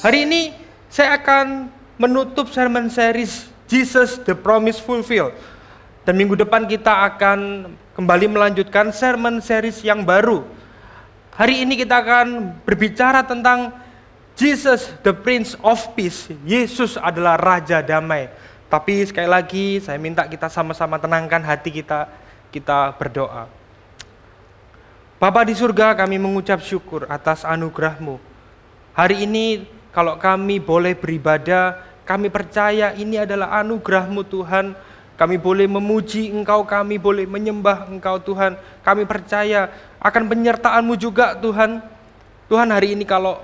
Hari ini saya akan menutup sermon series Jesus the Promise Fulfill. Dan minggu depan kita akan kembali melanjutkan sermon series yang baru. Hari ini kita akan berbicara tentang Jesus the Prince of Peace. Yesus adalah Raja Damai. Tapi sekali lagi saya minta kita sama-sama tenangkan hati kita, kita berdoa. Bapa di surga kami mengucap syukur atas anugerahmu. Hari ini kalau kami boleh beribadah, kami percaya ini adalah anugerahmu Tuhan. Kami boleh memuji Engkau, kami boleh menyembah Engkau Tuhan. Kami percaya akan penyertaanmu juga Tuhan. Tuhan hari ini kalau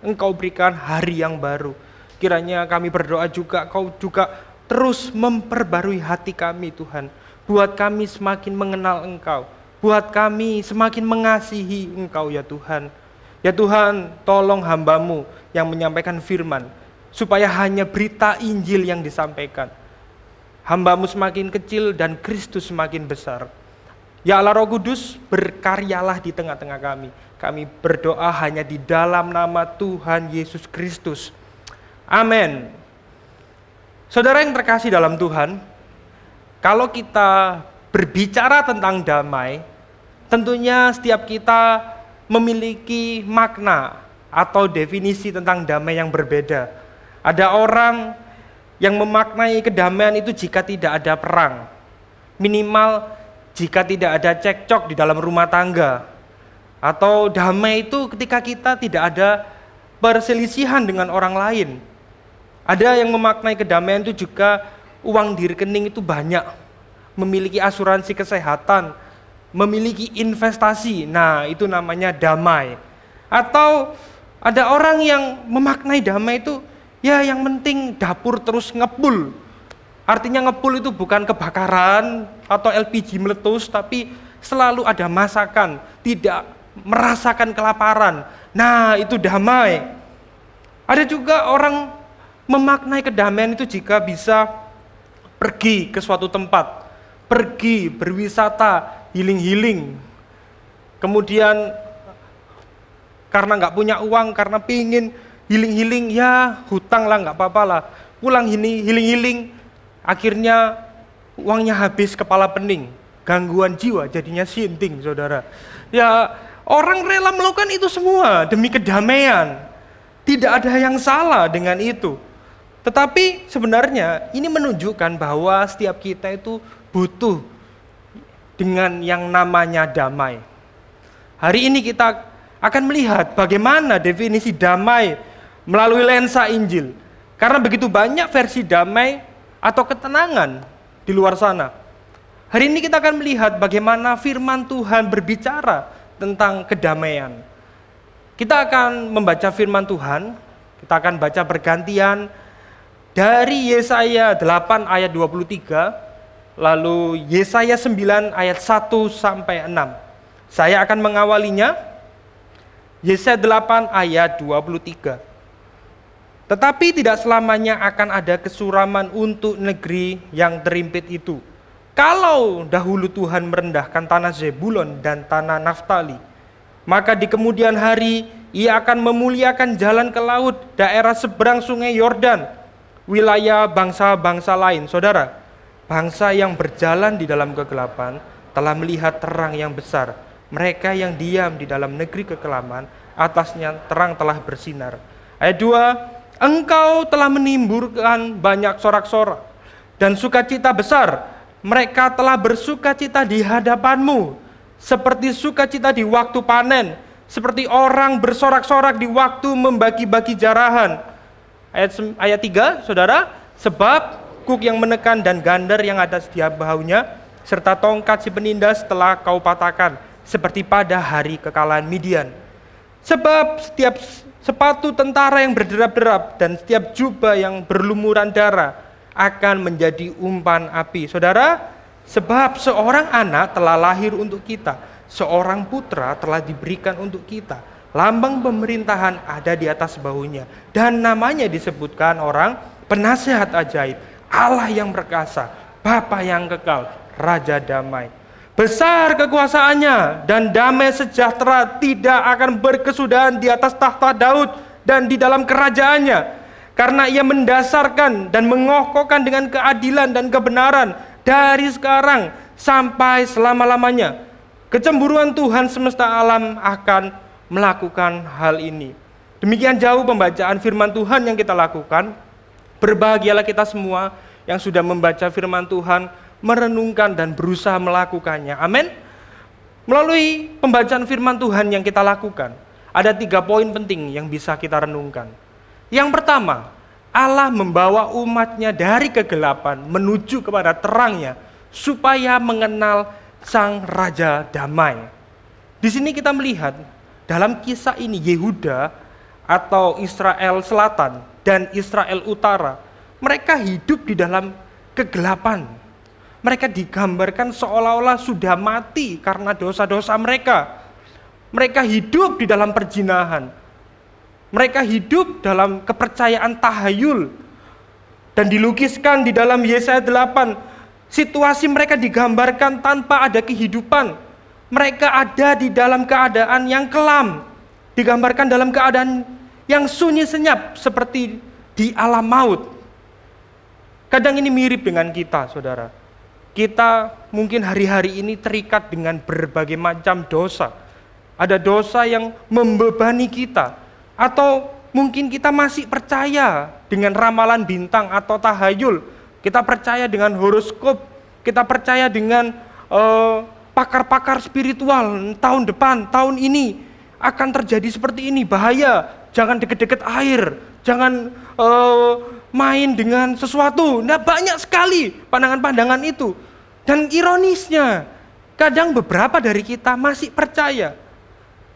Engkau berikan hari yang baru. Kiranya kami berdoa juga, Kau juga terus memperbarui hati kami Tuhan. Buat kami semakin mengenal Engkau. Buat kami semakin mengasihi Engkau ya Tuhan. Ya Tuhan, tolong hambamu yang menyampaikan firman, supaya hanya berita Injil yang disampaikan. Hambamu semakin kecil dan Kristus semakin besar. Ya Allah Roh Kudus, berkaryalah di tengah-tengah kami. Kami berdoa hanya di dalam nama Tuhan Yesus Kristus. Amin. Saudara yang terkasih dalam Tuhan, kalau kita berbicara tentang damai, tentunya setiap kita memiliki makna atau definisi tentang damai yang berbeda. Ada orang yang memaknai kedamaian itu jika tidak ada perang. Minimal jika tidak ada cekcok di dalam rumah tangga. Atau damai itu ketika kita tidak ada perselisihan dengan orang lain. Ada yang memaknai kedamaian itu juga uang di rekening itu banyak. Memiliki asuransi kesehatan, memiliki investasi. Nah, itu namanya damai. Atau ada orang yang memaknai damai itu ya yang penting dapur terus ngepul. Artinya ngepul itu bukan kebakaran atau LPG meletus tapi selalu ada masakan, tidak merasakan kelaparan. Nah, itu damai. Ada juga orang memaknai kedamaian itu jika bisa pergi ke suatu tempat, pergi berwisata, healing-healing. Kemudian karena nggak punya uang, karena pingin healing-healing, ya hutang lah nggak apa-apa lah. Pulang ini healing-healing, akhirnya uangnya habis kepala pening, gangguan jiwa jadinya sinting saudara. Ya orang rela melakukan itu semua demi kedamaian. Tidak ada yang salah dengan itu. Tetapi sebenarnya ini menunjukkan bahwa setiap kita itu butuh dengan yang namanya damai. Hari ini kita akan melihat bagaimana definisi damai melalui lensa Injil. Karena begitu banyak versi damai atau ketenangan di luar sana. Hari ini kita akan melihat bagaimana firman Tuhan berbicara tentang kedamaian. Kita akan membaca firman Tuhan, kita akan baca bergantian dari Yesaya 8 ayat 23 Lalu Yesaya 9 ayat 1 sampai 6. Saya akan mengawalinya. Yesaya 8 ayat 23. Tetapi tidak selamanya akan ada kesuraman untuk negeri yang terimpit itu. Kalau dahulu Tuhan merendahkan tanah Zebulon dan tanah Naftali, maka di kemudian hari ia akan memuliakan jalan ke laut, daerah seberang sungai Yordan, wilayah bangsa-bangsa lain. Saudara, Bangsa yang berjalan di dalam kegelapan telah melihat terang yang besar. Mereka yang diam di dalam negeri kekelaman, atasnya terang telah bersinar. Ayat 2, Engkau telah menimbulkan banyak sorak-sorak dan sukacita besar. Mereka telah bersukacita di hadapanmu, seperti sukacita di waktu panen, seperti orang bersorak-sorak di waktu membagi-bagi jarahan. Ayat ayat 3, Saudara, sebab kuk yang menekan dan gandar yang ada setiap bahunya, serta tongkat si penindas telah kau patahkan, seperti pada hari kekalahan Midian. Sebab setiap sepatu tentara yang berderap-derap dan setiap jubah yang berlumuran darah akan menjadi umpan api. Saudara, sebab seorang anak telah lahir untuk kita, seorang putra telah diberikan untuk kita. Lambang pemerintahan ada di atas bahunya dan namanya disebutkan orang penasehat ajaib, Allah yang perkasa, Bapa yang kekal, Raja damai. Besar kekuasaannya dan damai sejahtera tidak akan berkesudahan di atas tahta Daud dan di dalam kerajaannya. Karena ia mendasarkan dan mengokohkan dengan keadilan dan kebenaran dari sekarang sampai selama-lamanya. Kecemburuan Tuhan semesta alam akan melakukan hal ini. Demikian jauh pembacaan firman Tuhan yang kita lakukan. Berbahagialah kita semua yang sudah membaca firman Tuhan, merenungkan dan berusaha melakukannya. Amin. Melalui pembacaan firman Tuhan yang kita lakukan, ada tiga poin penting yang bisa kita renungkan. Yang pertama, Allah membawa umatnya dari kegelapan menuju kepada terangnya supaya mengenal sang raja damai. Di sini kita melihat dalam kisah ini Yehuda atau Israel Selatan dan Israel Utara, mereka hidup di dalam kegelapan, mereka digambarkan seolah-olah sudah mati karena dosa-dosa mereka. Mereka hidup di dalam perjinahan. Mereka hidup dalam kepercayaan tahayul. Dan dilukiskan di dalam Yesaya 8, situasi mereka digambarkan tanpa ada kehidupan. Mereka ada di dalam keadaan yang kelam. Digambarkan dalam keadaan yang sunyi senyap seperti di alam maut. Kadang ini mirip dengan kita, saudara kita mungkin hari-hari ini terikat dengan berbagai macam dosa. Ada dosa yang membebani kita, atau mungkin kita masih percaya dengan ramalan bintang atau tahayul. Kita percaya dengan horoskop, kita percaya dengan eh, pakar-pakar spiritual tahun depan, tahun ini akan terjadi seperti ini. Bahaya, jangan deket-deket air, jangan uh, main dengan sesuatu. Nah banyak sekali pandangan-pandangan itu. Dan ironisnya, kadang beberapa dari kita masih percaya.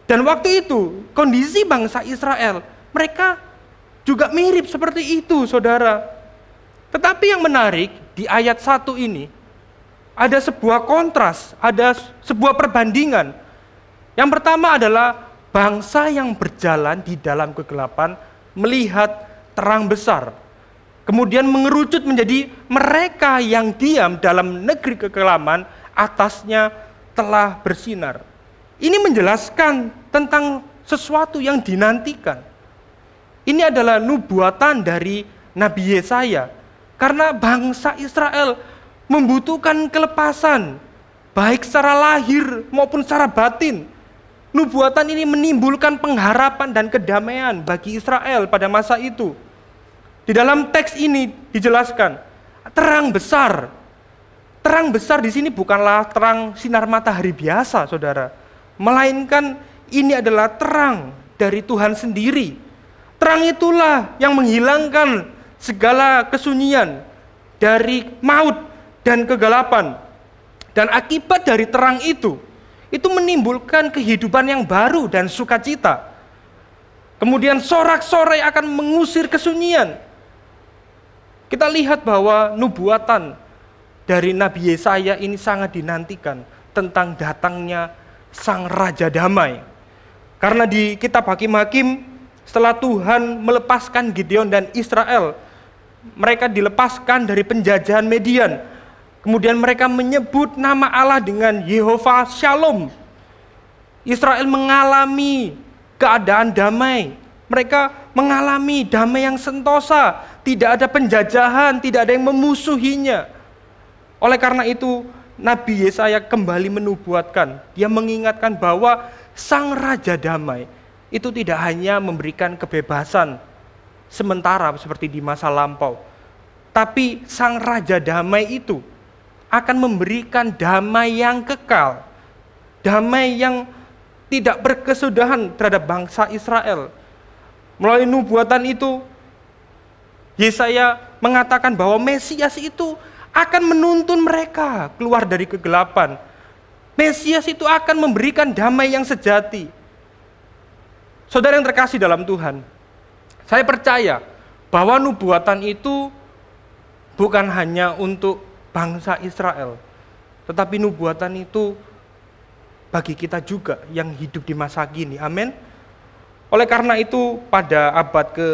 Dan waktu itu, kondisi bangsa Israel, mereka juga mirip seperti itu, saudara. Tetapi yang menarik, di ayat satu ini, ada sebuah kontras, ada sebuah perbandingan. Yang pertama adalah bangsa yang berjalan di dalam kegelapan melihat terang besar. Kemudian mengerucut menjadi mereka yang diam dalam negeri kekelaman, atasnya telah bersinar. Ini menjelaskan tentang sesuatu yang dinantikan. Ini adalah nubuatan dari Nabi Yesaya. Karena bangsa Israel membutuhkan kelepasan, baik secara lahir maupun secara batin. Nubuatan ini menimbulkan pengharapan dan kedamaian bagi Israel pada masa itu. Di dalam teks ini dijelaskan terang besar. Terang besar di sini bukanlah terang sinar matahari biasa, Saudara. Melainkan ini adalah terang dari Tuhan sendiri. Terang itulah yang menghilangkan segala kesunyian dari maut dan kegelapan. Dan akibat dari terang itu, itu menimbulkan kehidupan yang baru dan sukacita. Kemudian sorak-sorai akan mengusir kesunyian. Kita lihat bahwa nubuatan dari Nabi Yesaya ini sangat dinantikan tentang datangnya sang raja damai. Karena di kitab Hakim-hakim setelah Tuhan melepaskan Gideon dan Israel, mereka dilepaskan dari penjajahan Median. Kemudian mereka menyebut nama Allah dengan Yehova Shalom. Israel mengalami keadaan damai. Mereka mengalami damai yang sentosa, tidak ada penjajahan, tidak ada yang memusuhinya. Oleh karena itu, Nabi Yesaya kembali menubuatkan, dia mengingatkan bahwa sang raja damai itu tidak hanya memberikan kebebasan sementara seperti di masa lampau, tapi sang raja damai itu akan memberikan damai yang kekal, damai yang tidak berkesudahan terhadap bangsa Israel. Melalui nubuatan itu, Yesaya mengatakan bahwa Mesias itu akan menuntun mereka keluar dari kegelapan. Mesias itu akan memberikan damai yang sejati. Saudara yang terkasih dalam Tuhan, saya percaya bahwa nubuatan itu bukan hanya untuk bangsa Israel, tetapi nubuatan itu bagi kita juga yang hidup di masa kini. Amin. Oleh karena itu, pada abad ke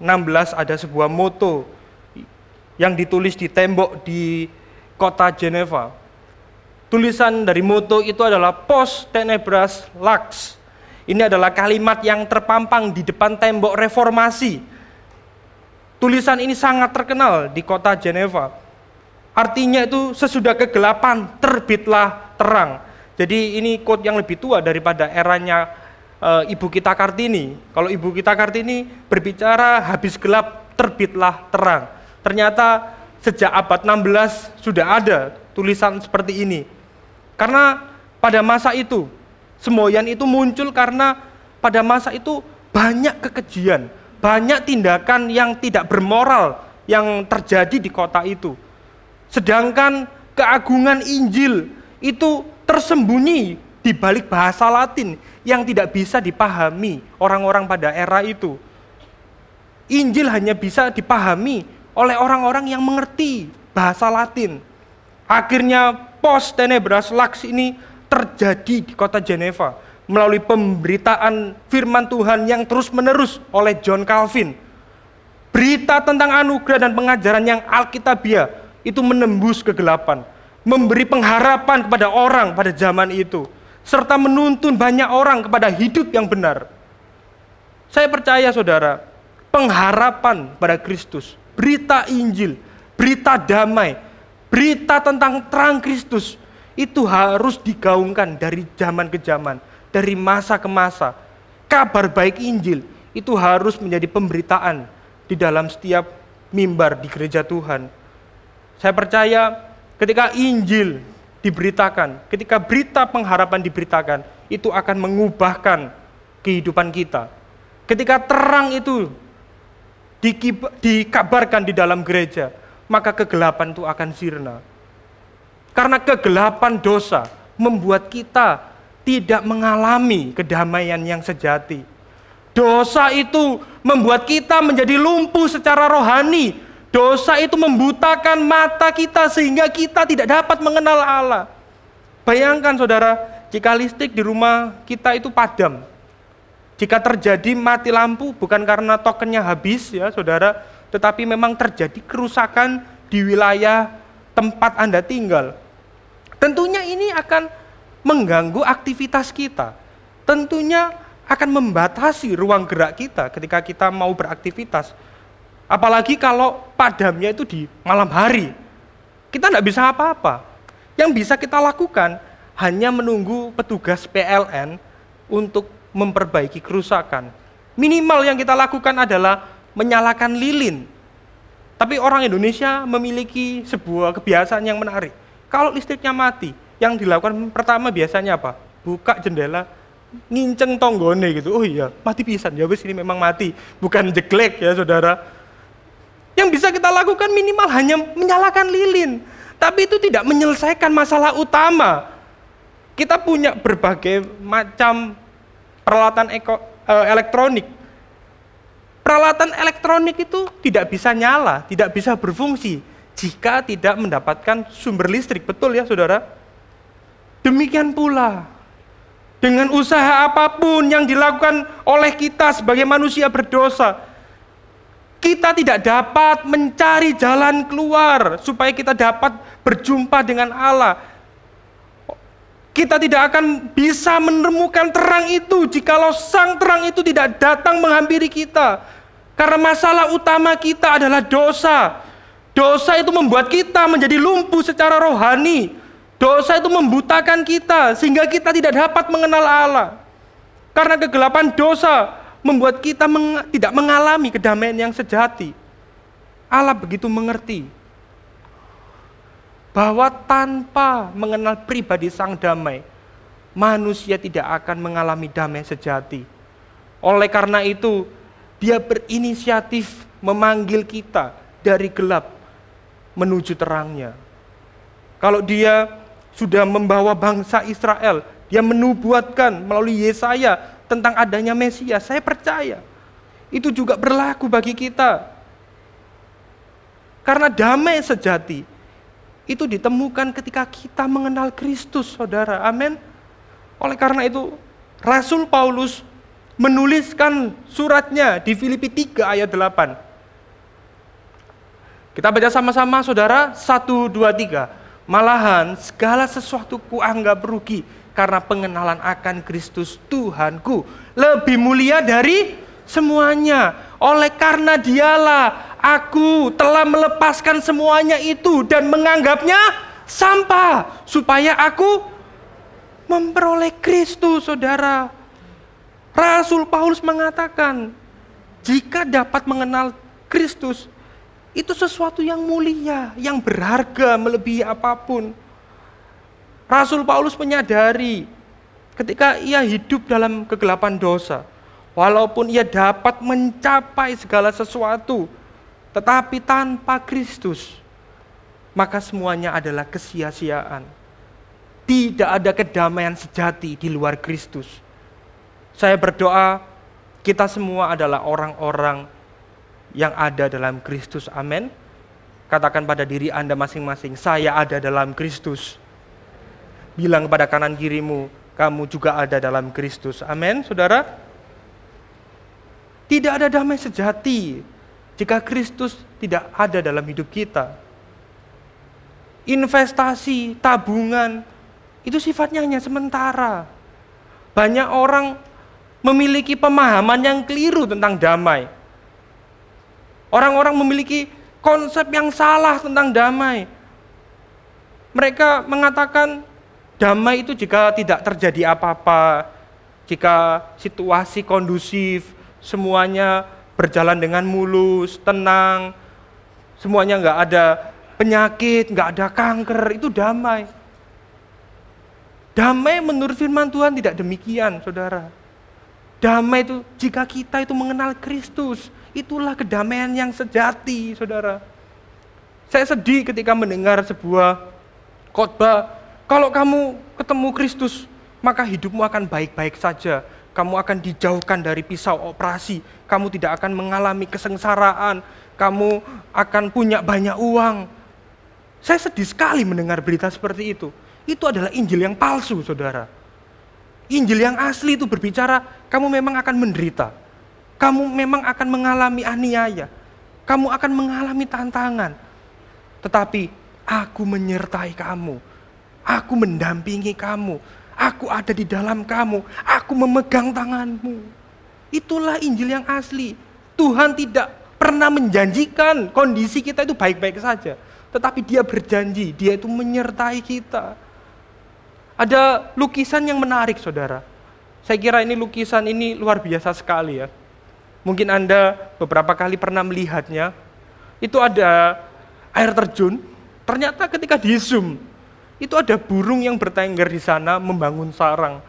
16 ada sebuah moto yang ditulis di tembok di kota Geneva. Tulisan dari moto itu adalah Post Tenebras Lux. Ini adalah kalimat yang terpampang di depan tembok reformasi. Tulisan ini sangat terkenal di kota Geneva. Artinya itu sesudah kegelapan terbitlah terang. Jadi ini quote yang lebih tua daripada eranya e, Ibu kita Kartini. Kalau Ibu kita Kartini berbicara habis gelap terbitlah terang. Ternyata sejak abad 16 sudah ada tulisan seperti ini. Karena pada masa itu semboyan itu muncul karena pada masa itu banyak kekejian, banyak tindakan yang tidak bermoral yang terjadi di kota itu. Sedangkan keagungan Injil itu tersembunyi di balik bahasa Latin yang tidak bisa dipahami orang-orang pada era itu. Injil hanya bisa dipahami oleh orang-orang yang mengerti bahasa Latin. Akhirnya pos tenebras lux ini terjadi di kota Geneva melalui pemberitaan firman Tuhan yang terus-menerus oleh John Calvin. Berita tentang anugerah dan pengajaran yang alkitabiah itu menembus kegelapan, memberi pengharapan kepada orang pada zaman itu, serta menuntun banyak orang kepada hidup yang benar. Saya percaya saudara, pengharapan pada Kristus berita Injil, berita damai, berita tentang terang Kristus itu harus digaungkan dari zaman ke zaman, dari masa ke masa. Kabar baik Injil itu harus menjadi pemberitaan di dalam setiap mimbar di gereja Tuhan. Saya percaya ketika Injil diberitakan, ketika berita pengharapan diberitakan, itu akan mengubahkan kehidupan kita. Ketika terang itu dikabarkan di dalam gereja, maka kegelapan itu akan sirna. Karena kegelapan dosa membuat kita tidak mengalami kedamaian yang sejati. Dosa itu membuat kita menjadi lumpuh secara rohani. Dosa itu membutakan mata kita sehingga kita tidak dapat mengenal Allah. Bayangkan saudara, jika listrik di rumah kita itu padam, jika terjadi mati lampu bukan karena tokennya habis ya saudara, tetapi memang terjadi kerusakan di wilayah tempat Anda tinggal. Tentunya ini akan mengganggu aktivitas kita. Tentunya akan membatasi ruang gerak kita ketika kita mau beraktivitas. Apalagi kalau padamnya itu di malam hari. Kita tidak bisa apa-apa. Yang bisa kita lakukan hanya menunggu petugas PLN untuk memperbaiki kerusakan. Minimal yang kita lakukan adalah menyalakan lilin. Tapi orang Indonesia memiliki sebuah kebiasaan yang menarik. Kalau listriknya mati, yang dilakukan pertama biasanya apa? Buka jendela, nginceng tonggone gitu. Oh iya, mati pisan. Ya wis ini memang mati, bukan jeglek ya saudara. Yang bisa kita lakukan minimal hanya menyalakan lilin. Tapi itu tidak menyelesaikan masalah utama. Kita punya berbagai macam peralatan eko, e, elektronik. Peralatan elektronik itu tidak bisa nyala, tidak bisa berfungsi jika tidak mendapatkan sumber listrik. Betul ya saudara? Demikian pula dengan usaha apa pun yang dilakukan oleh kita sebagai manusia berdosa, kita tidak dapat mencari jalan keluar supaya kita dapat berjumpa dengan Allah kita tidak akan bisa menemukan terang itu jikalau sang terang itu tidak datang menghampiri kita. Karena masalah utama kita adalah dosa. Dosa itu membuat kita menjadi lumpuh secara rohani. Dosa itu membutakan kita sehingga kita tidak dapat mengenal Allah. Karena kegelapan dosa membuat kita meng tidak mengalami kedamaian yang sejati. Allah begitu mengerti bahwa tanpa mengenal pribadi sang damai, manusia tidak akan mengalami damai sejati. Oleh karena itu, dia berinisiatif memanggil kita dari gelap menuju terangnya. Kalau dia sudah membawa bangsa Israel, dia menubuatkan melalui Yesaya tentang adanya Mesias, saya percaya. Itu juga berlaku bagi kita. Karena damai sejati itu ditemukan ketika kita mengenal Kristus, saudara. Amin. Oleh karena itu, Rasul Paulus menuliskan suratnya di Filipi 3 ayat 8. Kita baca sama-sama, saudara. 1, 2, 3. Malahan segala sesuatu ku anggap rugi karena pengenalan akan Kristus Tuhanku lebih mulia dari semuanya. Oleh karena dialah aku telah melepaskan semuanya itu dan menganggapnya sampah supaya aku memperoleh Kristus, Saudara. Rasul Paulus mengatakan, jika dapat mengenal Kristus, itu sesuatu yang mulia, yang berharga melebihi apa pun. Rasul Paulus menyadari ketika ia hidup dalam kegelapan dosa, walaupun ia dapat mencapai segala sesuatu, tetapi tanpa Kristus, maka semuanya adalah kesia-siaan. Tidak ada kedamaian sejati di luar Kristus. Saya berdoa, kita semua adalah orang-orang yang ada dalam Kristus. Amin. Katakan pada diri Anda masing-masing, saya ada dalam Kristus. Bilang kepada kanan kirimu, kamu juga ada dalam Kristus. Amin, saudara. Tidak ada damai sejati jika Kristus tidak ada dalam hidup kita. Investasi, tabungan, itu sifatnya hanya sementara. Banyak orang memiliki pemahaman yang keliru tentang damai. Orang-orang memiliki konsep yang salah tentang damai. Mereka mengatakan damai itu jika tidak terjadi apa-apa, jika situasi kondusif, semuanya berjalan dengan mulus, tenang, semuanya nggak ada penyakit, nggak ada kanker, itu damai. Damai menurut firman Tuhan tidak demikian, saudara. Damai itu jika kita itu mengenal Kristus, Itulah kedamaian yang sejati, saudara. Saya sedih ketika mendengar sebuah khotbah, kalau kamu ketemu Kristus, maka hidupmu akan baik-baik saja. Kamu akan dijauhkan dari pisau operasi, kamu tidak akan mengalami kesengsaraan, kamu akan punya banyak uang. Saya sedih sekali mendengar berita seperti itu. Itu adalah Injil yang palsu, saudara. Injil yang asli itu berbicara, kamu memang akan menderita kamu memang akan mengalami aniaya. Kamu akan mengalami tantangan. Tetapi aku menyertai kamu. Aku mendampingi kamu. Aku ada di dalam kamu. Aku memegang tanganmu. Itulah Injil yang asli. Tuhan tidak pernah menjanjikan kondisi kita itu baik-baik saja. Tetapi dia berjanji, dia itu menyertai kita. Ada lukisan yang menarik saudara. Saya kira ini lukisan ini luar biasa sekali ya. Mungkin Anda beberapa kali pernah melihatnya. Itu ada air terjun. Ternyata ketika di zoom, itu ada burung yang bertengger di sana membangun sarang.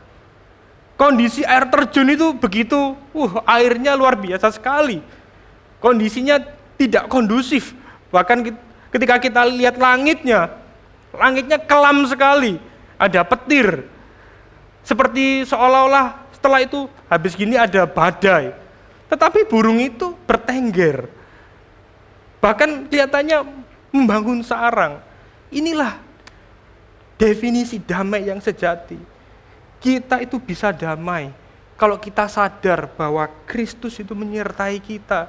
Kondisi air terjun itu begitu, uh, airnya luar biasa sekali. Kondisinya tidak kondusif. Bahkan ketika kita lihat langitnya, langitnya kelam sekali. Ada petir. Seperti seolah-olah setelah itu habis gini ada badai tetapi burung itu bertengger. Bahkan kelihatannya membangun sarang. Inilah definisi damai yang sejati. Kita itu bisa damai kalau kita sadar bahwa Kristus itu menyertai kita.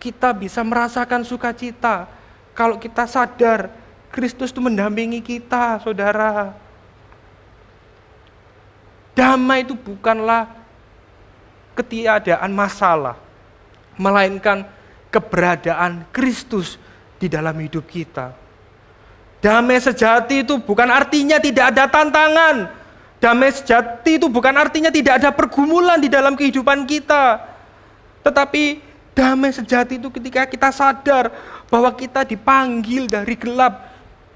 Kita bisa merasakan sukacita kalau kita sadar Kristus itu mendampingi kita, saudara. Damai itu bukanlah ketiadaan masalah, melainkan keberadaan Kristus di dalam hidup kita. Damai sejati itu bukan artinya tidak ada tantangan. Damai sejati itu bukan artinya tidak ada pergumulan di dalam kehidupan kita. Tetapi damai sejati itu ketika kita sadar bahwa kita dipanggil dari gelap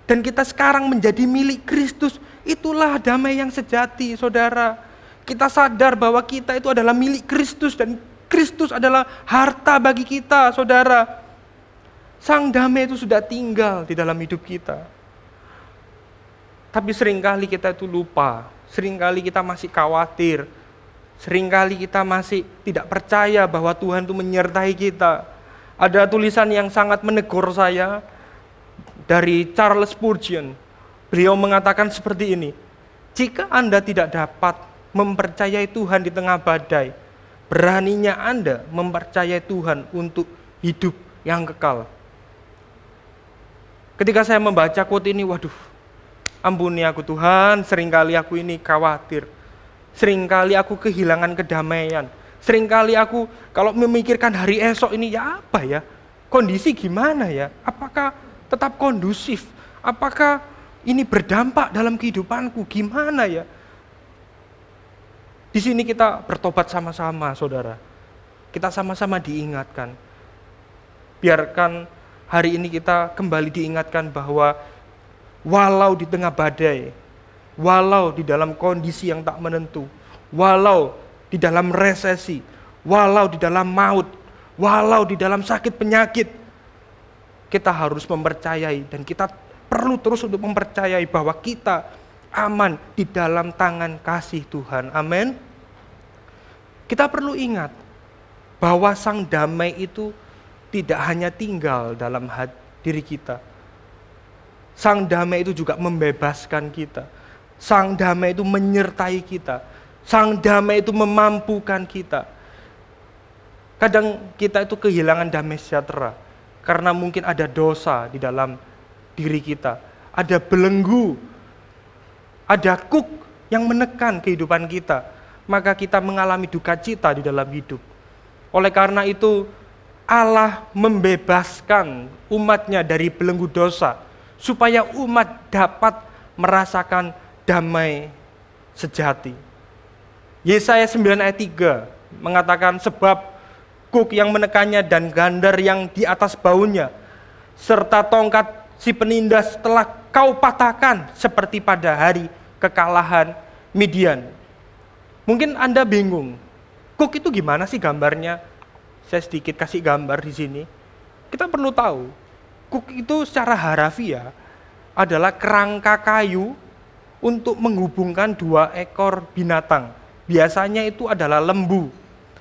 dan kita sekarang menjadi milik Kristus. Itulah damai yang sejati, saudara. Kita sadar bahwa kita itu adalah milik Kristus dan Kristus adalah harta bagi kita, saudara. Sang damai itu sudah tinggal di dalam hidup kita. Tapi sering kali kita itu lupa, sering kali kita masih khawatir, sering kali kita masih tidak percaya bahwa Tuhan itu menyertai kita. Ada tulisan yang sangat menegur saya dari Charles Spurgeon. Beliau mengatakan seperti ini, jika Anda tidak dapat mempercayai Tuhan di tengah badai. Beraninya Anda mempercayai Tuhan untuk hidup yang kekal. Ketika saya membaca quote ini, waduh, Ampuni aku Tuhan, sering kali aku ini khawatir. Seringkali aku kehilangan kedamaian. Seringkali aku kalau memikirkan hari esok ini ya apa ya? Kondisi gimana ya? Apakah tetap kondusif? Apakah ini berdampak dalam kehidupanku? Gimana ya? Di sini kita bertobat sama-sama, saudara. Kita sama-sama diingatkan. Biarkan hari ini kita kembali diingatkan bahwa walau di tengah badai, walau di dalam kondisi yang tak menentu, walau di dalam resesi, walau di dalam maut, walau di dalam sakit penyakit, kita harus mempercayai dan kita perlu terus untuk mempercayai bahwa kita aman di dalam tangan kasih Tuhan. Amin. Kita perlu ingat bahwa sang damai itu tidak hanya tinggal dalam hati diri kita. Sang damai itu juga membebaskan kita. Sang damai itu menyertai kita. Sang damai itu memampukan kita. Kadang kita itu kehilangan damai sejahtera karena mungkin ada dosa di dalam diri kita. Ada belenggu, ada kuk yang menekan kehidupan kita. Maka kita mengalami duka cita di dalam hidup. Oleh karena itu, Allah membebaskan umatnya dari belenggu dosa, supaya umat dapat merasakan damai sejati. Yesaya 9 ayat 3 mengatakan sebab kuk yang menekannya dan gandar yang di atas baunya, serta tongkat si penindas telah kau patahkan seperti pada hari kekalahan Midian. Mungkin Anda bingung, Cook itu gimana sih gambarnya? Saya sedikit kasih gambar di sini. Kita perlu tahu, cook itu secara harafiah adalah kerangka kayu untuk menghubungkan dua ekor binatang. Biasanya itu adalah lembu.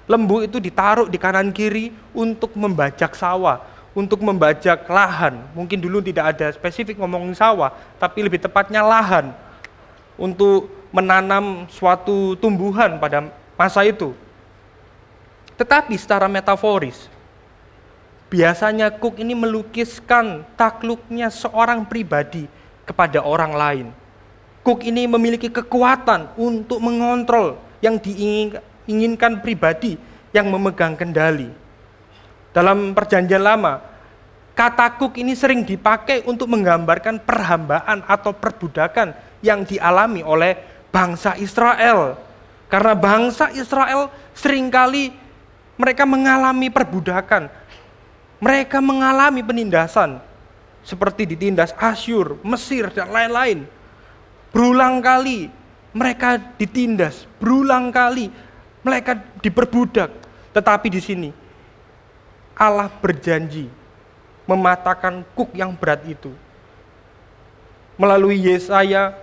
Lembu itu ditaruh di kanan kiri untuk membajak sawah, untuk membajak lahan. Mungkin dulu tidak ada spesifik ngomongin sawah, tapi lebih tepatnya lahan untuk menanam suatu tumbuhan pada masa itu. Tetapi secara metaforis, biasanya Cook ini melukiskan takluknya seorang pribadi kepada orang lain. Cook ini memiliki kekuatan untuk mengontrol yang diinginkan pribadi yang memegang kendali. Dalam perjanjian lama, kata Cook ini sering dipakai untuk menggambarkan perhambaan atau perbudakan yang dialami oleh bangsa Israel. Karena bangsa Israel sering kali mereka mengalami perbudakan. Mereka mengalami penindasan. Seperti ditindas Asyur, Mesir, dan lain-lain. Berulang kali mereka ditindas. Berulang kali mereka diperbudak. Tetapi di sini Allah berjanji mematahkan kuk yang berat itu. Melalui Yesaya,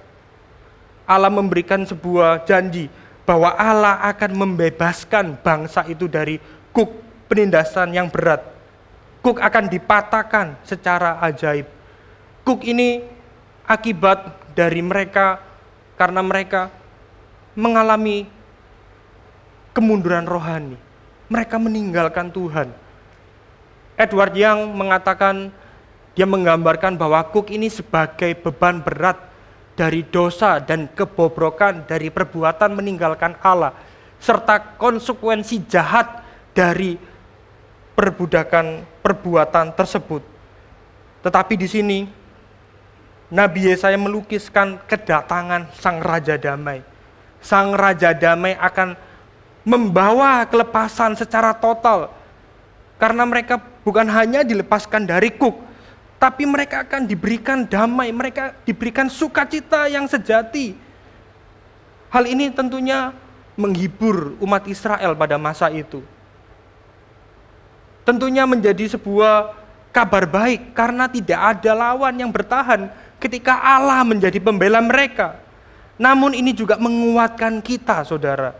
Allah memberikan sebuah janji bahwa Allah akan membebaskan bangsa itu dari kuk penindasan yang berat. Kuk akan dipatahkan secara ajaib. Kuk ini akibat dari mereka karena mereka mengalami kemunduran rohani. Mereka meninggalkan Tuhan. Edward yang mengatakan dia menggambarkan bahwa kuk ini sebagai beban berat dari dosa dan kebobrokan dari perbuatan meninggalkan Allah serta konsekuensi jahat dari perbudakan perbuatan tersebut. Tetapi di sini Nabi Yesaya melukiskan kedatangan Sang Raja Damai. Sang Raja Damai akan membawa kelepasan secara total karena mereka bukan hanya dilepaskan dari kuk, tapi mereka akan diberikan damai, mereka diberikan sukacita yang sejati. Hal ini tentunya menghibur umat Israel pada masa itu. Tentunya menjadi sebuah kabar baik karena tidak ada lawan yang bertahan ketika Allah menjadi pembela mereka. Namun ini juga menguatkan kita saudara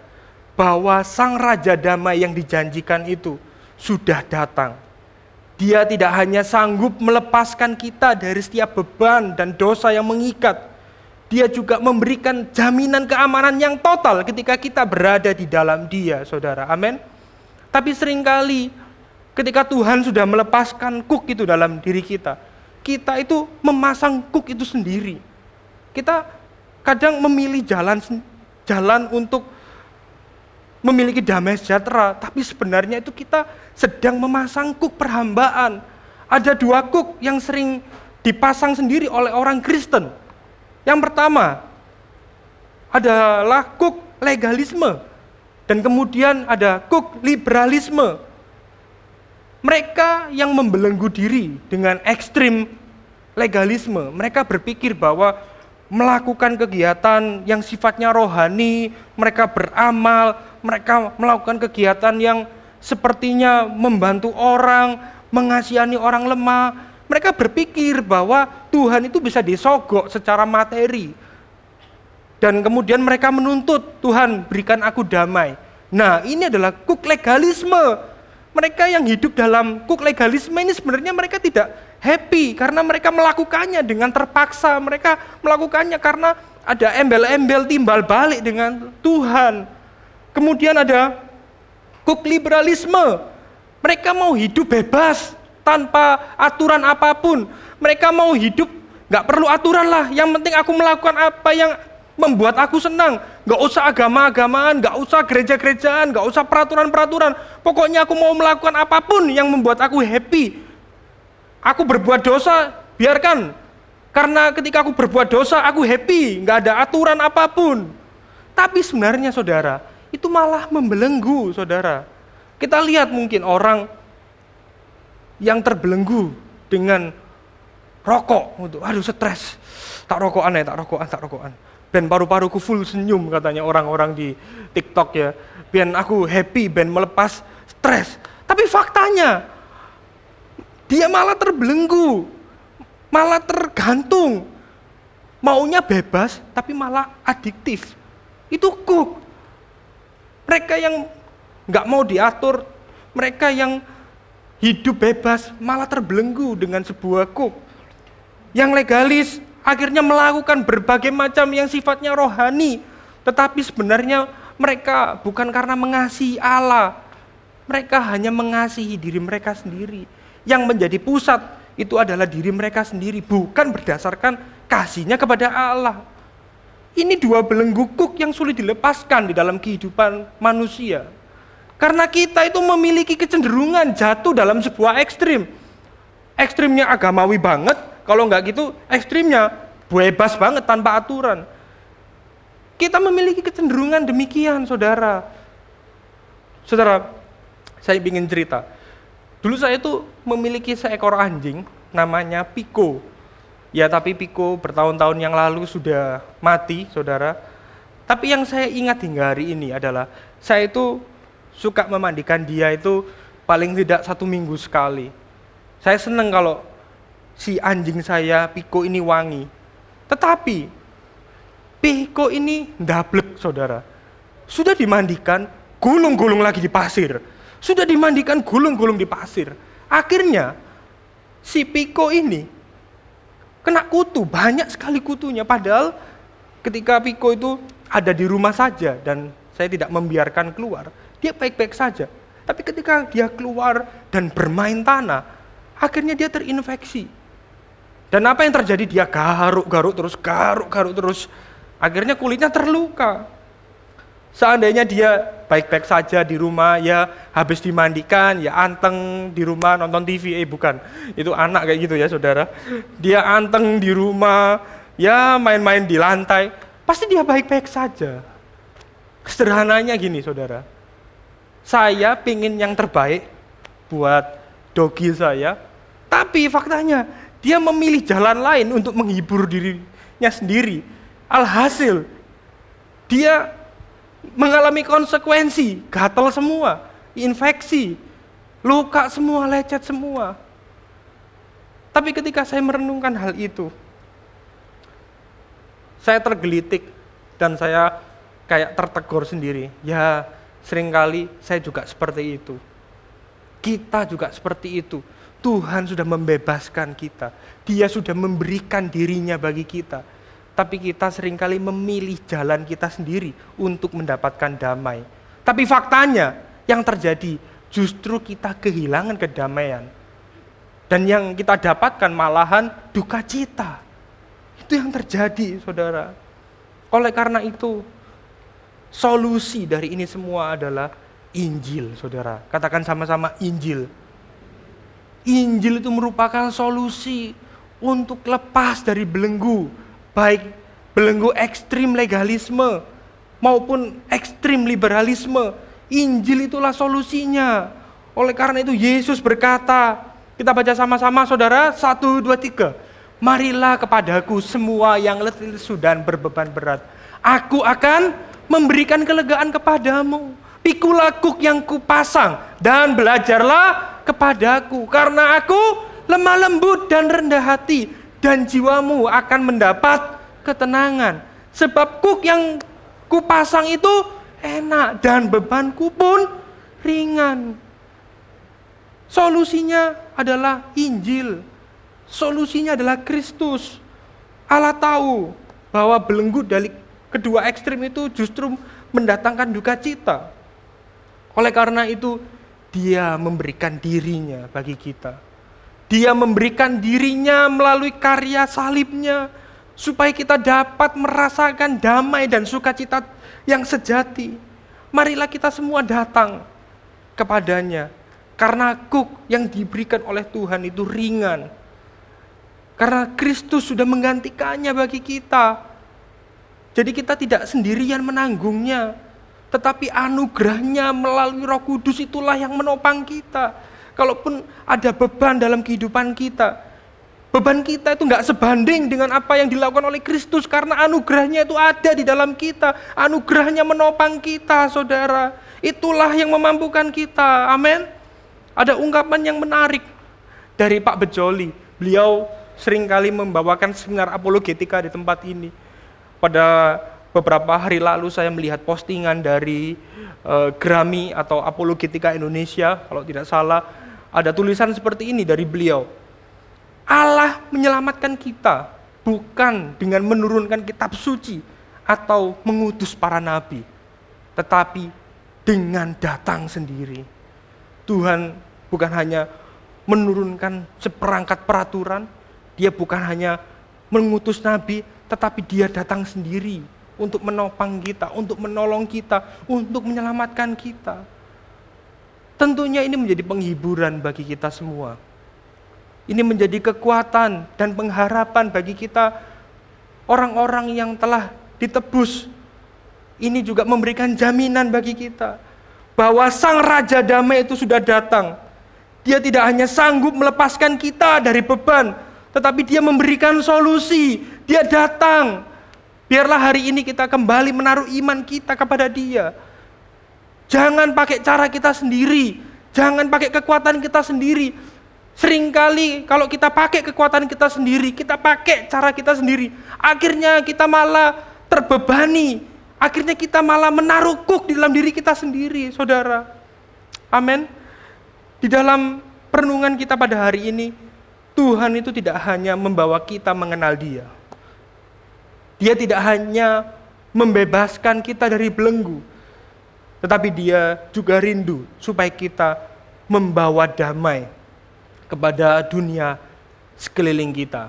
bahwa sang raja damai yang dijanjikan itu sudah datang dia tidak hanya sanggup melepaskan kita dari setiap beban dan dosa yang mengikat. Dia juga memberikan jaminan keamanan yang total ketika kita berada di dalam dia, saudara. Amin. Tapi sering kali ketika Tuhan sudah melepaskan kuk itu dalam diri kita, kita itu memasang kuk itu sendiri. Kita kadang memilih jalan jalan untuk memiliki damai sejahtera, tapi sebenarnya itu kita sedang memasang kuk perhambaan. Ada dua kuk yang sering dipasang sendiri oleh orang Kristen. Yang pertama adalah kuk legalisme dan kemudian ada kuk liberalisme. Mereka yang membelenggu diri dengan ekstrim legalisme, mereka berpikir bahwa melakukan kegiatan yang sifatnya rohani, mereka beramal, mereka melakukan kegiatan yang sepertinya membantu orang, mengasihani orang lemah. Mereka berpikir bahwa Tuhan itu bisa disogok secara materi. Dan kemudian mereka menuntut, Tuhan berikan aku damai. Nah ini adalah kuk legalisme. Mereka yang hidup dalam kuk legalisme ini sebenarnya mereka tidak happy karena mereka melakukannya dengan terpaksa. Mereka melakukannya karena ada embel-embel timbal balik dengan Tuhan. Kemudian ada kuk liberalisme. Mereka mau hidup bebas tanpa aturan apa pun. Mereka mau hidup nggak perlu aturan lah. Yang penting aku melakukan apa yang membuat aku senang. Nggak usah agama-agamaan, nggak usah gereja-gerejaan, nggak usah peraturan-peraturan. Pokoknya aku mau melakukan apa pun yang membuat aku happy. Aku berbuat dosa, biarkan. Karena ketika aku berbuat dosa, aku happy, nggak ada aturan apa pun. Tapi sebenarnya saudara, itu malah membelenggu, saudara. Kita lihat mungkin orang yang terbelenggu dengan rokok, aduh stres, tak rokokan ya, tak rokokan, tak rokokan. Ben paru-paruku full senyum katanya orang-orang di TikTok ya. Ben aku happy, ben melepas stres. Tapi faktanya, dia malah terbelenggu, malah tergantung. Maunya bebas, tapi malah adiktif. Itu kuk. Mereka yang nggak mau diatur, mereka yang hidup bebas malah terbelenggu dengan sebuah kuk. Yang legalis akhirnya melakukan berbagai macam yang sifatnya rohani, tetapi sebenarnya mereka bukan karena mengasihi Allah, mereka hanya mengasihi diri mereka sendiri. Yang menjadi pusat itu adalah diri mereka sendiri, bukan berdasarkan kasihnya kepada Allah. Ini dua belenggu kuk yang sulit dilepaskan di dalam kehidupan manusia. Karena kita itu memiliki kecenderungan jatuh dalam sebuah ekstrim. Ekstrimnya agamawi banget, kalau nggak gitu ekstrimnya bebas banget tanpa aturan. Kita memiliki kecenderungan demikian, saudara. Saudara, saya ingin cerita. Dulu saya itu memiliki seekor anjing, namanya Piko. Ya tapi Piko bertahun-tahun yang lalu sudah mati, saudara. Tapi yang saya ingat hingga hari ini adalah saya itu suka memandikan dia itu paling tidak satu minggu sekali. Saya senang kalau si anjing saya Piko ini wangi. Tetapi Piko ini ndablek, saudara. Sudah dimandikan, gulung-gulung lagi di pasir. Sudah dimandikan, gulung-gulung di pasir. Akhirnya si Piko ini kena kutu, banyak sekali kutunya. Padahal ketika Piko itu ada di rumah saja dan saya tidak membiarkan keluar, dia baik-baik saja. Tapi ketika dia keluar dan bermain tanah, akhirnya dia terinfeksi. Dan apa yang terjadi? Dia garuk-garuk terus, garuk-garuk terus. Akhirnya kulitnya terluka. Seandainya dia baik-baik saja di rumah, ya habis dimandikan, ya anteng di rumah nonton TV, eh bukan, itu anak kayak gitu ya saudara. Dia anteng di rumah, ya main-main di lantai, pasti dia baik-baik saja. Sederhananya gini saudara, saya pingin yang terbaik buat dogi saya, tapi faktanya dia memilih jalan lain untuk menghibur dirinya sendiri. Alhasil, dia mengalami konsekuensi, gatal semua, infeksi, luka semua, lecet semua. Tapi ketika saya merenungkan hal itu, saya tergelitik dan saya kayak tertegur sendiri. Ya, sering kali saya juga seperti itu. Kita juga seperti itu. Tuhan sudah membebaskan kita. Dia sudah memberikan dirinya bagi kita tapi kita sering kali memilih jalan kita sendiri untuk mendapatkan damai. Tapi faktanya yang terjadi justru kita kehilangan kedamaian. Dan yang kita dapatkan malahan duka cita. Itu yang terjadi, saudara. Oleh karena itu, solusi dari ini semua adalah Injil, saudara. Katakan sama-sama Injil. Injil itu merupakan solusi untuk lepas dari belenggu, baik belenggu ekstrim legalisme maupun ekstrim liberalisme. Injil itulah solusinya. Oleh karena itu Yesus berkata, kita baca sama-sama saudara, satu, dua, tiga. Marilah kepadaku semua yang letih lesu dan berbeban berat. Aku akan memberikan kelegaan kepadamu. Pikulah kuk yang kupasang dan belajarlah kepadaku. Karena aku lemah lembut dan rendah hati. Dan jiwamu akan mendapat ketenangan. Sebab kuk yang kupasang itu enak dan bebanku pun ringan. Solusinya adalah Injil. Solusinya adalah Kristus. Allah tahu bahwa belenggu dari kedua ekstrim itu justru mendatangkan duka cita. Oleh karena itu, dia memberikan dirinya bagi kita. Dia memberikan dirinya melalui karya salibnya, supaya kita dapat merasakan damai dan sukacita yang sejati. Marilah kita semua datang kepadanya, karena kuk yang diberikan oleh Tuhan itu ringan. Karena Kristus sudah menggantikannya bagi kita. Jadi kita tidak sendirian menanggungnya, tetapi anugerahnya melalui roh kudus itulah yang menopang kita. Kalaupun ada beban dalam kehidupan kita, Beban kita itu nggak sebanding dengan apa yang dilakukan oleh Kristus karena anugerahnya itu ada di dalam kita. Anugerahnya menopang kita, saudara. Itulah yang memampukan kita. Amin. Ada ungkapan yang menarik dari Pak Bejoli. Beliau sering kali membawakan seminar apologetika di tempat ini. Pada beberapa hari lalu saya melihat postingan dari uh, Grammy atau Apologetika Indonesia, kalau tidak salah, ada tulisan seperti ini dari beliau Allah menyelamatkan kita bukan dengan menurunkan kitab suci atau mengutus para nabi, tetapi dengan datang sendiri. Tuhan bukan hanya menurunkan seperangkat peraturan, dia bukan hanya mengutus nabi, tetapi dia datang sendiri untuk menopang kita, untuk menolong kita, untuk menyelamatkan kita. Tentunya ini menjadi penghiburan bagi kita semua ini menjadi kekuatan dan pengharapan bagi kita orang-orang yang telah ditebus. Ini juga memberikan jaminan bagi kita bahwa Sang Raja Damai itu sudah datang. Dia tidak hanya sanggup melepaskan kita dari beban, tetapi dia memberikan solusi. Dia datang. Biarlah hari ini kita kembali menaruh iman kita kepada Dia. Jangan pakai cara kita sendiri, jangan pakai kekuatan kita sendiri, Seringkali kalau kita pakai kekuatan kita sendiri, kita pakai cara kita sendiri, akhirnya kita malah terbebani, akhirnya kita malah menaruh kuk di dalam diri kita sendiri, saudara. Amin. Di dalam perenungan kita pada hari ini, Tuhan itu tidak hanya membawa kita mengenal Dia. Dia tidak hanya membebaskan kita dari belenggu, tetapi Dia juga rindu supaya kita membawa damai kepada dunia sekeliling kita.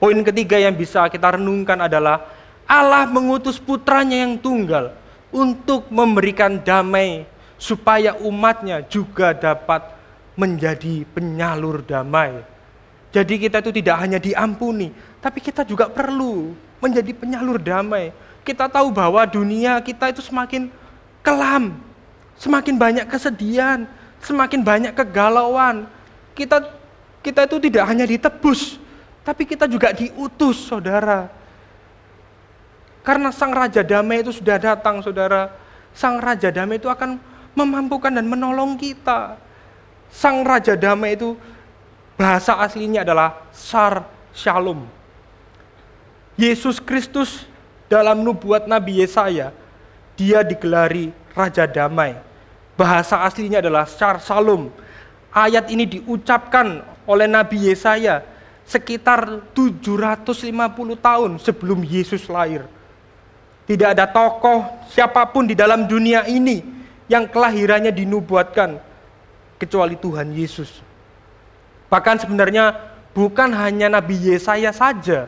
Poin ketiga yang bisa kita renungkan adalah Allah mengutus putranya yang tunggal untuk memberikan damai supaya umatnya juga dapat menjadi penyalur damai. Jadi kita itu tidak hanya diampuni, tapi kita juga perlu menjadi penyalur damai. Kita tahu bahwa dunia kita itu semakin kelam, semakin banyak kesedihan, semakin banyak kegalauan. Kita kita itu tidak hanya ditebus, tapi kita juga diutus, saudara. Karena Sang Raja Damai itu sudah datang, saudara. Sang Raja Damai itu akan memampukan dan menolong kita. Sang Raja Damai itu bahasa aslinya adalah Sar Shalom. Yesus Kristus dalam nubuat Nabi Yesaya, dia digelari Raja Damai Bahasa aslinya adalah Shar Salom. Ayat ini diucapkan oleh Nabi Yesaya sekitar 750 tahun sebelum Yesus lahir. Tidak ada tokoh siapa pun di dalam dunia ini yang kelahirannya dinubuatkan kecuali Tuhan Yesus. Bahkan sebenarnya bukan hanya Nabi Yesaya saja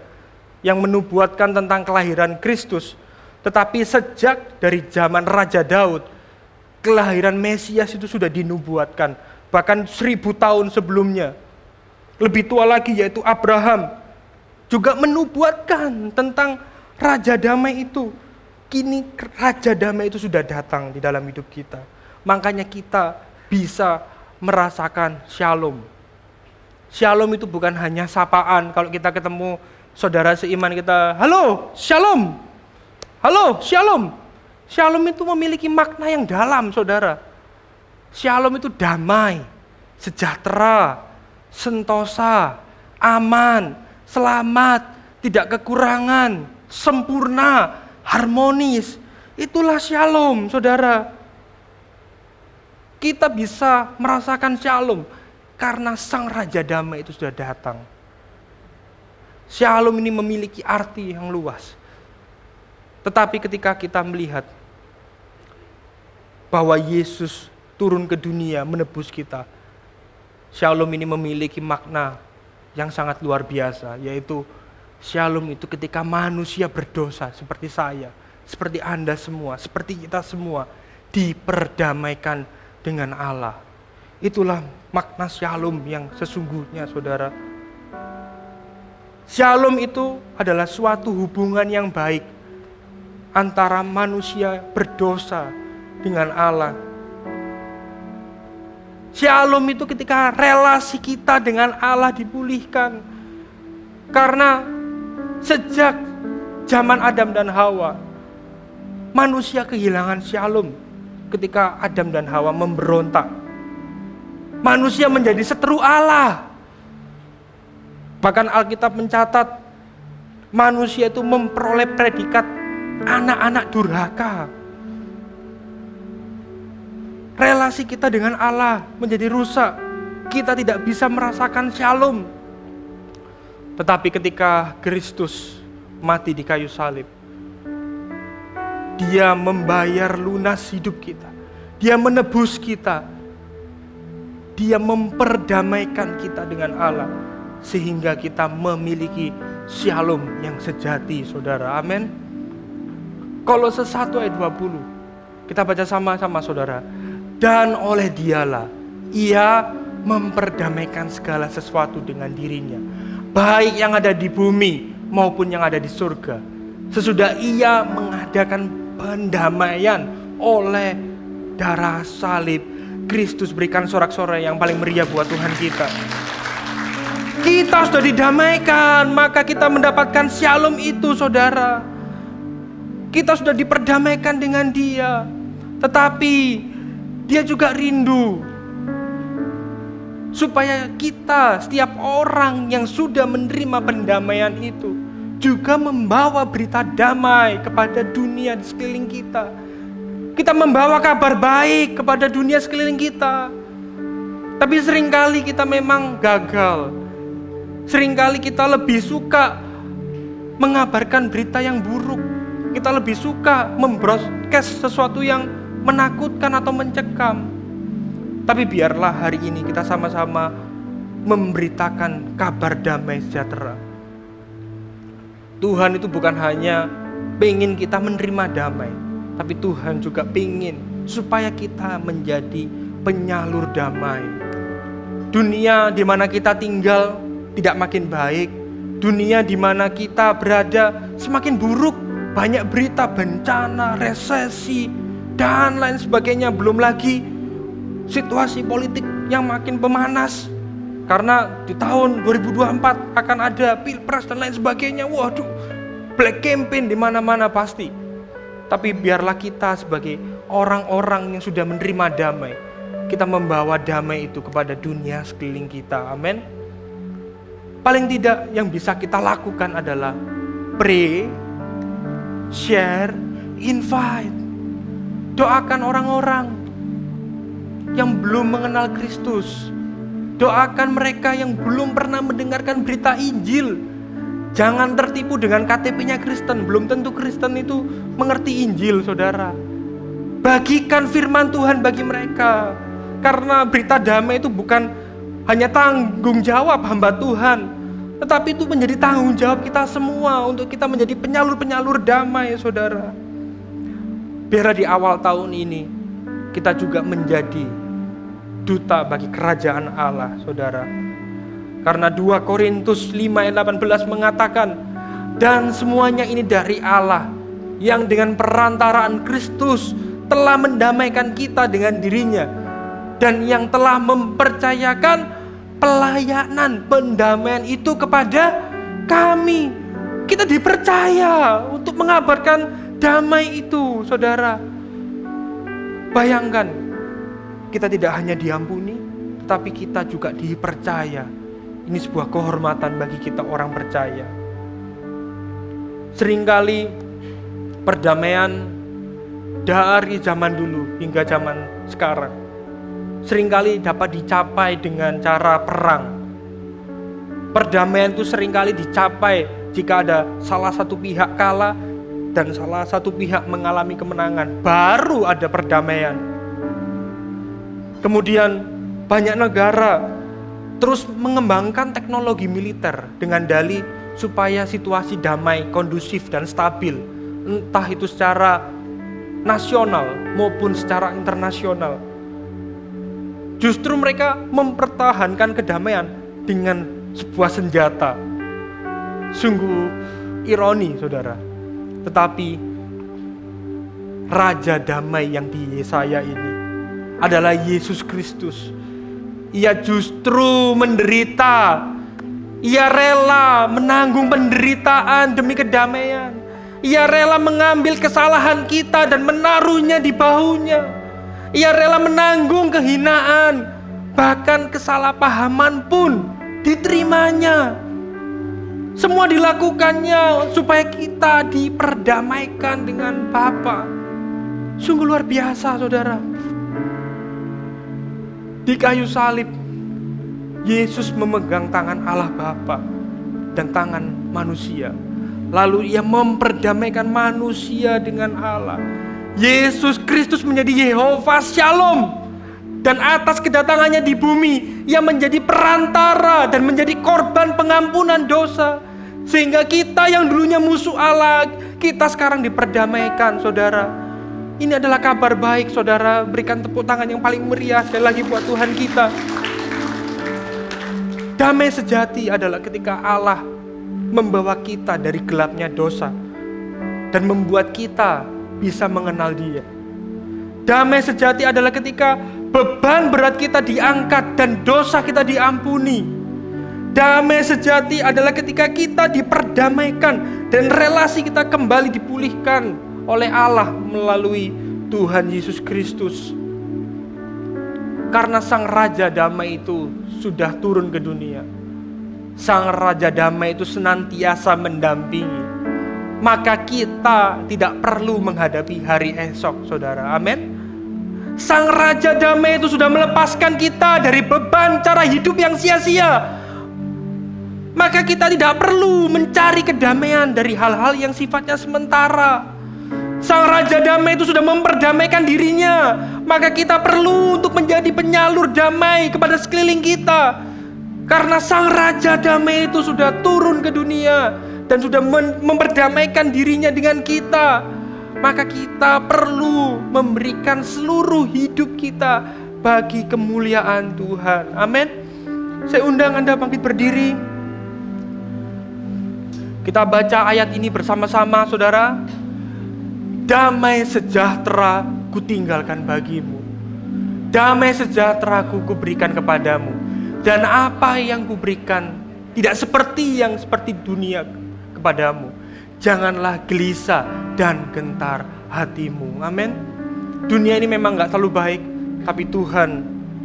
yang menubuatkan tentang kelahiran Kristus. Tetapi sejak dari zaman Raja Daud, kelahiran Mesias itu sudah dinubuatkan. Bahkan seribu tahun sebelumnya. Lebih tua lagi yaitu Abraham. Juga menubuatkan tentang Raja Damai itu. Kini Raja Damai itu sudah datang di dalam hidup kita. Makanya kita bisa merasakan shalom. Shalom itu bukan hanya sapaan. Kalau kita ketemu saudara seiman kita, halo, shalom. Halo, shalom. Shalom itu memiliki makna yang dalam, saudara. Shalom itu damai, sejahtera, sentosa, aman, selamat, tidak kekurangan, sempurna, harmonis. Itulah shalom, saudara. Kita bisa merasakan shalom karena sang raja damai itu sudah datang. Shalom ini memiliki arti yang luas. Tetapi ketika kita melihat bahwa Yesus turun ke dunia menebus kita. Shalom ini memiliki makna yang sangat luar biasa, yaitu shalom itu ketika manusia berdosa seperti saya, seperti Anda semua, seperti kita semua, diperdamaikan dengan Allah. Itulah makna shalom yang sesungguhnya saudara. Shalom itu adalah suatu hubungan yang baik antara manusia berdosa dengan Allah. Shalom itu ketika relasi kita dengan Allah dipulihkan. Karena sejak zaman Adam dan Hawa, manusia kehilangan shalom ketika Adam dan Hawa memberontak. Manusia menjadi seteru Allah. Bahkan Alkitab mencatat manusia itu memperoleh predikat anak-anak durhaka relasi kita dengan Allah menjadi rusak. Kita tidak bisa merasakan shalom. Tetapi ketika Kristus mati di kayu salib, Dia membayar lunas hidup kita. Dia menebus kita. Dia memperdamaikan kita dengan Allah sehingga kita memiliki shalom yang sejati, Saudara. Amin. Kalau sesuatu ayat 20. Kita baca sama-sama, Saudara dan oleh dialah ia memperdamaikan segala sesuatu dengan dirinya baik yang ada di bumi maupun yang ada di surga sesudah ia mengadakan pendamaian oleh darah salib Kristus berikan sorak-sorai yang paling meriah buat Tuhan kita kita sudah didamaikan maka kita mendapatkan shalom itu saudara kita sudah diperdamaikan dengan dia tetapi dia juga rindu supaya kita, setiap orang yang sudah menerima pendamaian itu, juga membawa berita damai kepada dunia di sekeliling kita. Kita membawa kabar baik kepada dunia sekeliling kita. Tapi sering kali kita memang gagal. Seringkali kita lebih suka mengabarkan berita yang buruk. Kita lebih suka membroadcast sesuatu yang menakutkan atau mencekam. Tapi biarlah hari ini kita sama-sama memberitakan kabar damai sejahtera. Tuhan itu bukan hanya pengen kita menerima damai, tapi Tuhan juga pengen supaya kita menjadi penyalur damai. Dunia di mana kita tinggal tidak makin baik, dunia di mana kita berada semakin buruk, banyak berita bencana, resesi, dan lain sebagainya. Belum lagi situasi politik yang makin pemanas. Karena di tahun 2024 akan ada pilpres dan lain sebagainya. Waduh, black campaign di mana-mana pasti. Tapi biarlah kita sebagai orang-orang yang sudah menerima damai, kita membawa damai itu kepada dunia sekeliling kita. Amin. Paling tidak yang bisa kita lakukan adalah pray, share, invite. Doakan orang-orang yang belum mengenal Kristus. Doakan mereka yang belum pernah mendengarkan berita Injil. Jangan tertipu dengan KTP-nya Kristen. Belum tentu Kristen itu mengerti Injil, saudara. Bagikan firman Tuhan bagi mereka. Karena berita damai itu bukan hanya tanggung jawab hamba Tuhan. Tetapi itu menjadi tanggung jawab kita semua untuk kita menjadi penyalur-penyalur damai, saudara. Biar di awal tahun ini kita juga menjadi duta bagi kerajaan Allah, saudara. Karena 2 Korintus 5 ayat 18 mengatakan, dan semuanya ini dari Allah yang dengan perantaraan Kristus telah mendamaikan kita dengan dirinya dan yang telah mempercayakan pelayanan pendamaian itu kepada kami. Kita dipercaya untuk mengabarkan damai itu, saudara. Bayangkan, kita tidak hanya diampuni, tetapi kita juga dipercaya. Ini sebuah kehormatan bagi kita orang percaya. Seringkali perdamaian dari zaman dulu hingga zaman sekarang sering kali dapat dicapai dengan cara perang. Perdamaian itu sering kali dicapai jika ada salah satu pihak kalah dan salah satu pihak mengalami kemenangan, baru ada perdamaian. Kemudian banyak negara terus mengembangkan teknologi militer dengan dalih supaya situasi damai, kondusif dan stabil, entah itu secara nasional maupun secara internasional. Justru mereka mempertahankan kedamaian dengan sebuah senjata. Sungguh ironi, saudara. Tetapi Raja Damai yang di Yesaya ini adalah Yesus Kristus ia justru menderita. Ia rela menanggung penderitaan demi kedamaian. Ia rela mengambil kesalahan kita dan menaruhnya di bahunya. Ia rela menanggung kehinaan, bahkan kesalahpahaman pun diterimanya. Semua dilakukannya supaya kita diperdamaikan dengan Bapa. Sungguh luar biasa, saudara. Di kayu salib, Yesus memegang tangan Allah Bapa dan tangan manusia. Lalu ia memperdamaikan manusia dengan Allah. Yesus Kristus menjadi Yehova Shalom. Dan atas kedatangannya di bumi, ia menjadi perantara dan menjadi korban pengampunan dosa. Sehingga kita yang dulunya musuh Allah, kita sekarang diperdamaikan saudara ini adalah kabar baik saudara. Berikan tepuk tangan yang paling meriah sekali lagi buat Tuhan kita. Damai sejati adalah ketika Allah membawa kita dari gelapnya dosa dan membuat kita bisa mengenal Dia. Damai sejati adalah ketika beban berat kita diangkat dan dosa kita diampuni. Damai sejati adalah ketika kita diperdamaikan dan relasi kita kembali dipulihkan oleh Allah melalui Tuhan Yesus Kristus. Karena Sang Raja Damai itu sudah turun ke dunia. Sang Raja Damai itu senantiasa mendampingi. Maka kita tidak perlu menghadapi hari esok, saudara. Amin. Sang Raja Damai itu sudah melepaskan kita dari beban cara hidup yang sia-sia. Maka kita tidak perlu mencari kedamaian dari hal-hal yang sifatnya sementara. Sang Raja Damai itu sudah memperdamaikan dirinya. Maka kita perlu untuk menjadi penyalur damai kepada sekeliling kita. Karena Sang Raja Damai itu sudah turun ke dunia dan sudah memperdamaikan dirinya dengan kita. Maka kita perlu memberikan seluruh hidup kita bagi kemuliaan Tuhan. Amin. Saya undang Anda bangkit berdiri. Kita baca ayat ini bersama-sama, saudara. Damai sejahtera ku tinggalkan bagimu. Damai sejahtera ku kuberikan kepadamu. Dan apa yang kuberikan tidak seperti yang seperti dunia kepadamu. Janganlah gelisah dan gentar hatimu. Amin. Dunia ini memang gak selalu baik, tapi Tuhan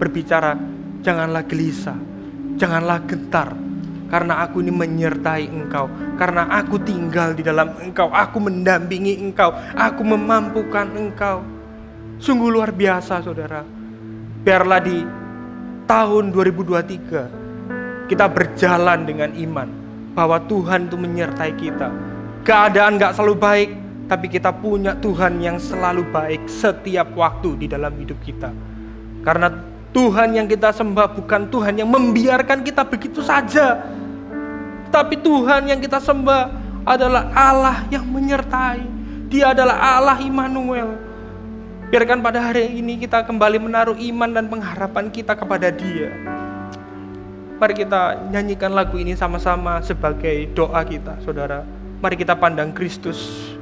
berbicara, janganlah gelisah, janganlah gentar, karena aku ini menyertai engkau, karena aku tinggal di dalam engkau, aku mendampingi engkau, aku memampukan engkau. Sungguh luar biasa saudara. Biarlah di tahun 2023 kita berjalan dengan iman bahwa Tuhan itu menyertai kita. Keadaan gak selalu baik, tapi kita punya Tuhan yang selalu baik setiap waktu di dalam hidup kita. Karena Tuhan yang kita sembah bukan Tuhan yang membiarkan kita begitu saja, Tapi Tuhan yang kita sembah adalah Allah yang menyertai. Dia adalah Allah Immanuel. Biarkan pada hari ini kita kembali menaruh iman dan pengharapan kita kepada Dia. Mari kita nyanyikan lagu ini sama-sama sebagai doa kita, saudara. Mari kita pandang Kristus